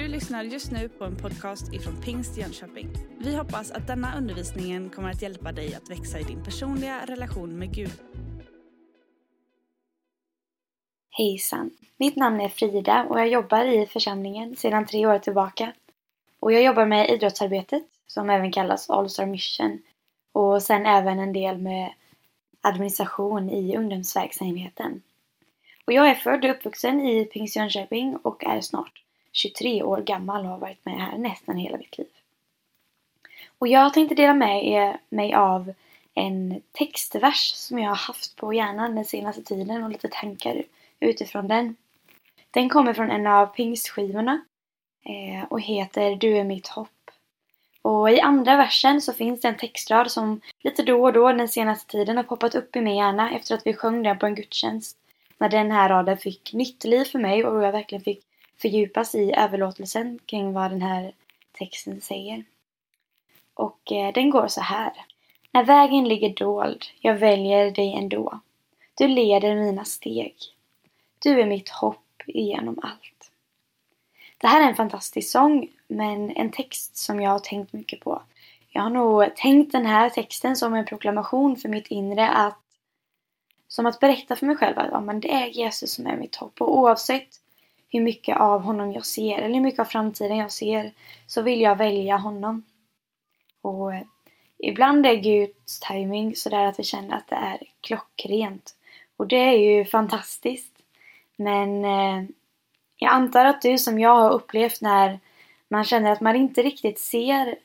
Du lyssnar just nu på en podcast ifrån Pingst Jönköping. Vi hoppas att denna undervisning kommer att hjälpa dig att växa i din personliga relation med Gud. Hejsan! Mitt namn är Frida och jag jobbar i församlingen sedan tre år tillbaka. Och jag jobbar med idrottsarbetet, som även kallas All Star Mission. Och sen även en del med administration i ungdomsverksamheten. Och jag är född och uppvuxen i Pingst Jönköping och är snart 23 år gammal och har varit med här nästan hela mitt liv. Och jag tänkte dela med mig av en textvers som jag har haft på hjärnan den senaste tiden och lite tankar utifrån den. Den kommer från en av pingstskivorna eh, och heter Du är mitt hopp. Och i andra versen så finns det en textrad som lite då och då den senaste tiden har poppat upp i min hjärna efter att vi sjöng den på en gudstjänst. När den här raden fick nytt liv för mig och jag verkligen fick fördjupas i överlåtelsen kring vad den här texten säger. Och eh, den går så här. När vägen ligger dold, jag väljer dig ändå. Du leder mina steg. Du är mitt hopp igenom allt. Det här är en fantastisk sång, men en text som jag har tänkt mycket på. Jag har nog tänkt den här texten som en proklamation för mitt inre att som att berätta för mig själv att ja, men det är Jesus som är mitt hopp och oavsett hur mycket av honom jag ser eller hur mycket av framtiden jag ser så vill jag välja honom. Och eh, ibland är Guds timing sådär att vi känner att det är klockrent. Och det är ju fantastiskt. Men eh, jag antar att du som jag har upplevt när man känner att man inte riktigt ser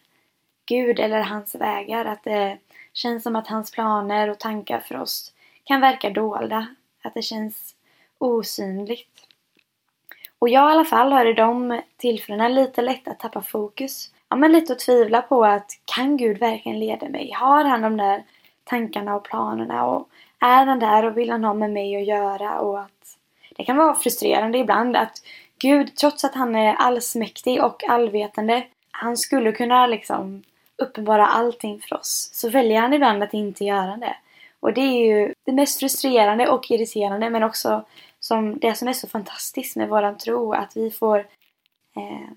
Gud eller hans vägar. Att det känns som att hans planer och tankar för oss kan verka dolda. Att det känns osynligt. Och jag i alla fall har i de tillfällena lite lätt att tappa fokus. Ja, men lite att tvivla på att kan Gud verkligen leda mig? Har han de där tankarna och planerna? Och är han där och vill han ha med mig att göra? Och att det kan vara frustrerande ibland att Gud, trots att han är allsmäktig och allvetande, han skulle kunna liksom uppenbara allting för oss. Så väljer han ibland att inte göra det. Och det är ju det mest frustrerande och irriterande men också som det som är så fantastiskt med våran tro, att vi får eh,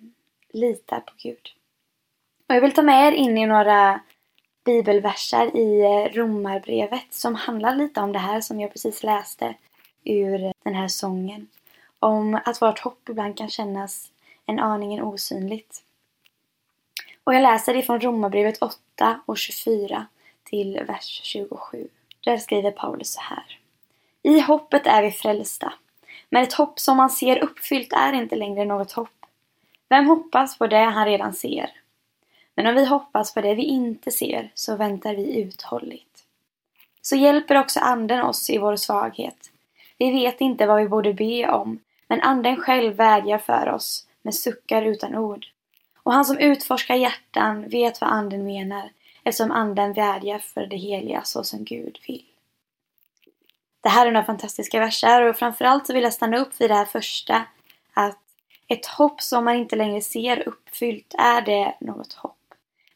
lita på Gud. Och jag vill ta med er in i några bibelverser i eh, Romarbrevet som handlar lite om det här som jag precis läste ur den här sången. Om att vårt hopp ibland kan kännas en aningen osynligt. Och jag läser ifrån Romarbrevet 8 och 24 till vers 27. Där skriver Paulus så här. I hoppet är vi frälsta. Men ett hopp som man ser uppfyllt är inte längre något hopp. Vem hoppas på det han redan ser? Men om vi hoppas på det vi inte ser så väntar vi uthålligt. Så hjälper också Anden oss i vår svaghet. Vi vet inte vad vi borde be om, men Anden själv vädjar för oss med suckar utan ord. Och han som utforskar hjärtan vet vad Anden menar eftersom Anden vädjar för det heliga så som Gud vill. Det här är några fantastiska verser och framförallt så vill jag stanna upp vid det här första. Att ett hopp som man inte längre ser uppfyllt, är det något hopp?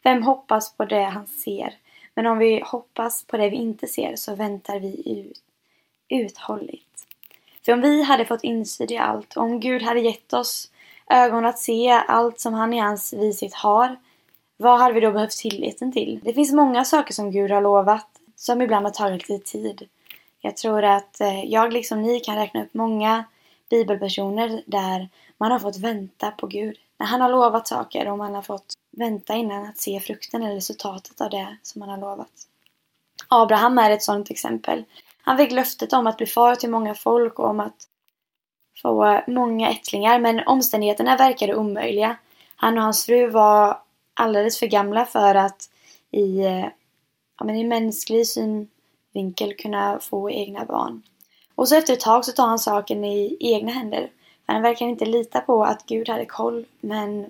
Vem hoppas på det han ser? Men om vi hoppas på det vi inte ser så väntar vi ut, uthålligt. För om vi hade fått insyn i allt, om Gud hade gett oss ögon att se allt som han i hans vishet har, vad hade vi då behövt tilliten till? Det finns många saker som Gud har lovat som ibland har tagit lite tid. Jag tror att eh, jag liksom ni kan räkna upp många bibelpersoner där man har fått vänta på Gud. När han har lovat saker och man har fått vänta innan att se frukten eller resultatet av det som han har lovat. Abraham är ett sådant exempel. Han fick löftet om att bli far till många folk och om att få många ättlingar men omständigheterna verkade omöjliga. Han och hans fru var alldeles för gamla för att i, eh, ja, men i mänsklig syn vinkel kunna få egna barn. Och så efter ett tag så tar han saken i egna händer. För han verkar inte lita på att Gud hade koll, men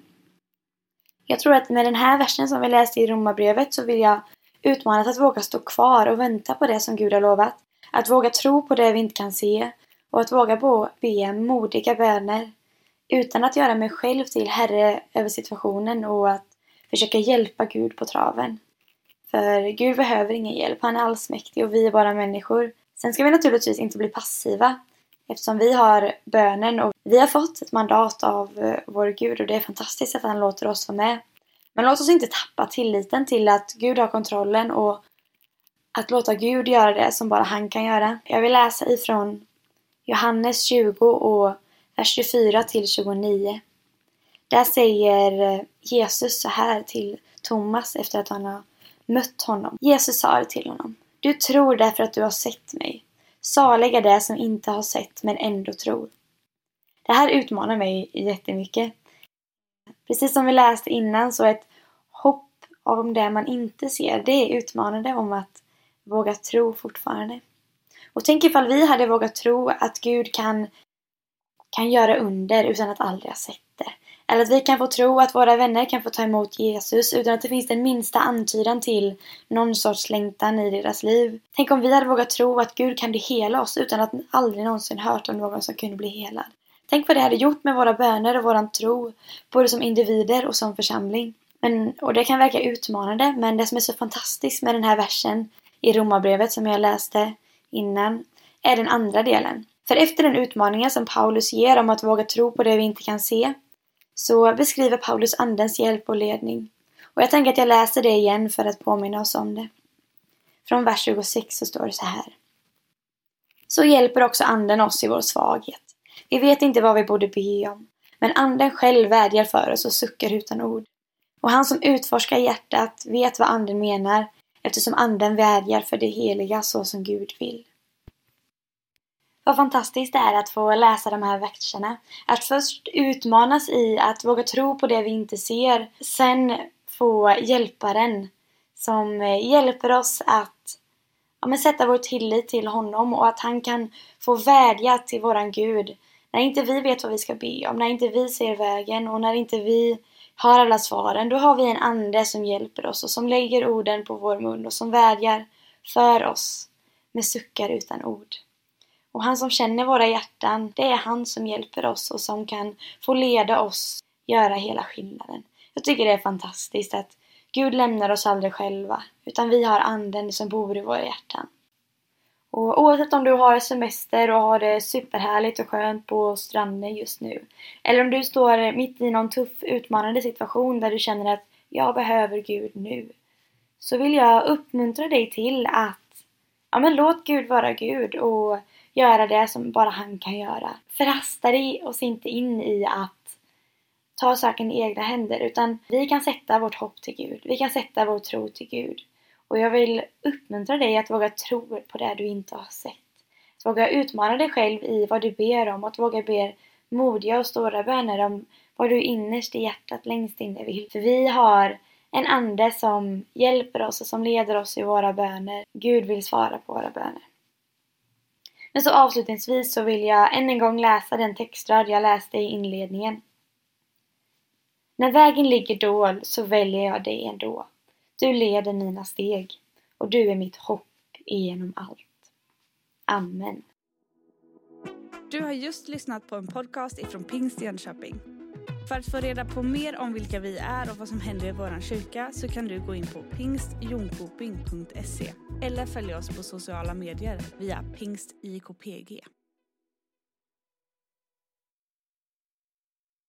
jag tror att med den här versen som vi läste i Romarbrevet så vill jag utmanas att våga stå kvar och vänta på det som Gud har lovat. Att våga tro på det vi inte kan se och att våga be modiga böner utan att göra mig själv till herre över situationen och att försöka hjälpa Gud på traven. För Gud behöver ingen hjälp, han är allsmäktig och vi är bara människor. Sen ska vi naturligtvis inte bli passiva Eftersom vi har bönen och vi har fått ett mandat av eh, vår Gud och det är fantastiskt att han låter oss vara med. Men låt oss inte tappa tilliten till att Gud har kontrollen och att låta Gud göra det som bara han kan göra. Jag vill läsa ifrån Johannes 20 och vers 24 till 29. Där säger eh, Jesus så här till Thomas efter att han har mött honom. Jesus sa till honom. Du tror därför att du har sett mig. Saliga det som inte har sett men ändå tror. Det här utmanar mig jättemycket. Precis som vi läste innan så ett hopp om det man inte ser, det är utmanande om att våga tro fortfarande. Och tänk ifall vi hade vågat tro att Gud kan, kan göra under utan att aldrig ha sett. Eller att vi kan få tro att våra vänner kan få ta emot Jesus utan att det finns den minsta antydan till någon sorts längtan i deras liv. Tänk om vi hade vågat tro att Gud kan hela oss utan att aldrig någonsin hört om någon som kunde bli helad. Tänk vad det hade gjort med våra böner och våran tro, både som individer och som församling. Men, och det kan verka utmanande, men det som är så fantastiskt med den här versen i Romarbrevet som jag läste innan är den andra delen. För efter den utmaningen som Paulus ger om att våga tro på det vi inte kan se så beskriver Paulus Andens hjälp och ledning. Och jag tänker att jag läser det igen för att påminna oss om det. Från vers 26 så står det så här. Så hjälper också Anden oss i vår svaghet. Vi vet inte vad vi borde be om, men Anden själv vädjar för oss och suckar utan ord. Och han som utforskar hjärtat vet vad Anden menar eftersom Anden vädjar för det heliga så som Gud vill. Vad fantastiskt det är att få läsa de här verserna. Att först utmanas i att våga tro på det vi inte ser. Sen få hjälparen som hjälper oss att ja, men sätta vår tillit till honom och att han kan få vädja till våran Gud. När inte vi vet vad vi ska be om, när inte vi ser vägen och när inte vi har alla svaren, då har vi en ande som hjälper oss och som lägger orden på vår mun och som vädjar för oss med suckar utan ord. Och han som känner våra hjärtan, det är han som hjälper oss och som kan få leda oss göra hela skillnaden. Jag tycker det är fantastiskt att Gud lämnar oss aldrig själva, utan vi har anden som bor i våra hjärtan. Och oavsett om du har semester och har det superhärligt och skönt på stranden just nu. Eller om du står mitt i någon tuff utmanande situation där du känner att jag behöver Gud nu. Så vill jag uppmuntra dig till att ja, men låt Gud vara Gud och göra det som bara han kan göra. Förhasta dig oss inte in i att ta saken i egna händer utan vi kan sätta vårt hopp till Gud. Vi kan sätta vår tro till Gud. Och jag vill uppmuntra dig att våga tro på det du inte har sett. Att våga utmana dig själv i vad du ber om. Att våga be modiga och stora böner om vad du innerst i hjärtat längst inne vill. För vi har en ande som hjälper oss och som leder oss i våra böner. Gud vill svara på våra böner. Men så avslutningsvis så vill jag än en gång läsa den textrad jag läste i inledningen. När vägen ligger dold så väljer jag dig ändå. Du leder mina steg och du är mitt hopp igenom allt. Amen. Du har just lyssnat på en podcast ifrån Pingst Jönköping. För att få reda på mer om vilka vi är och vad som händer i vår kyrka så kan du gå in på pingstjonkoping.se eller följa oss på sociala medier via pingstikpg.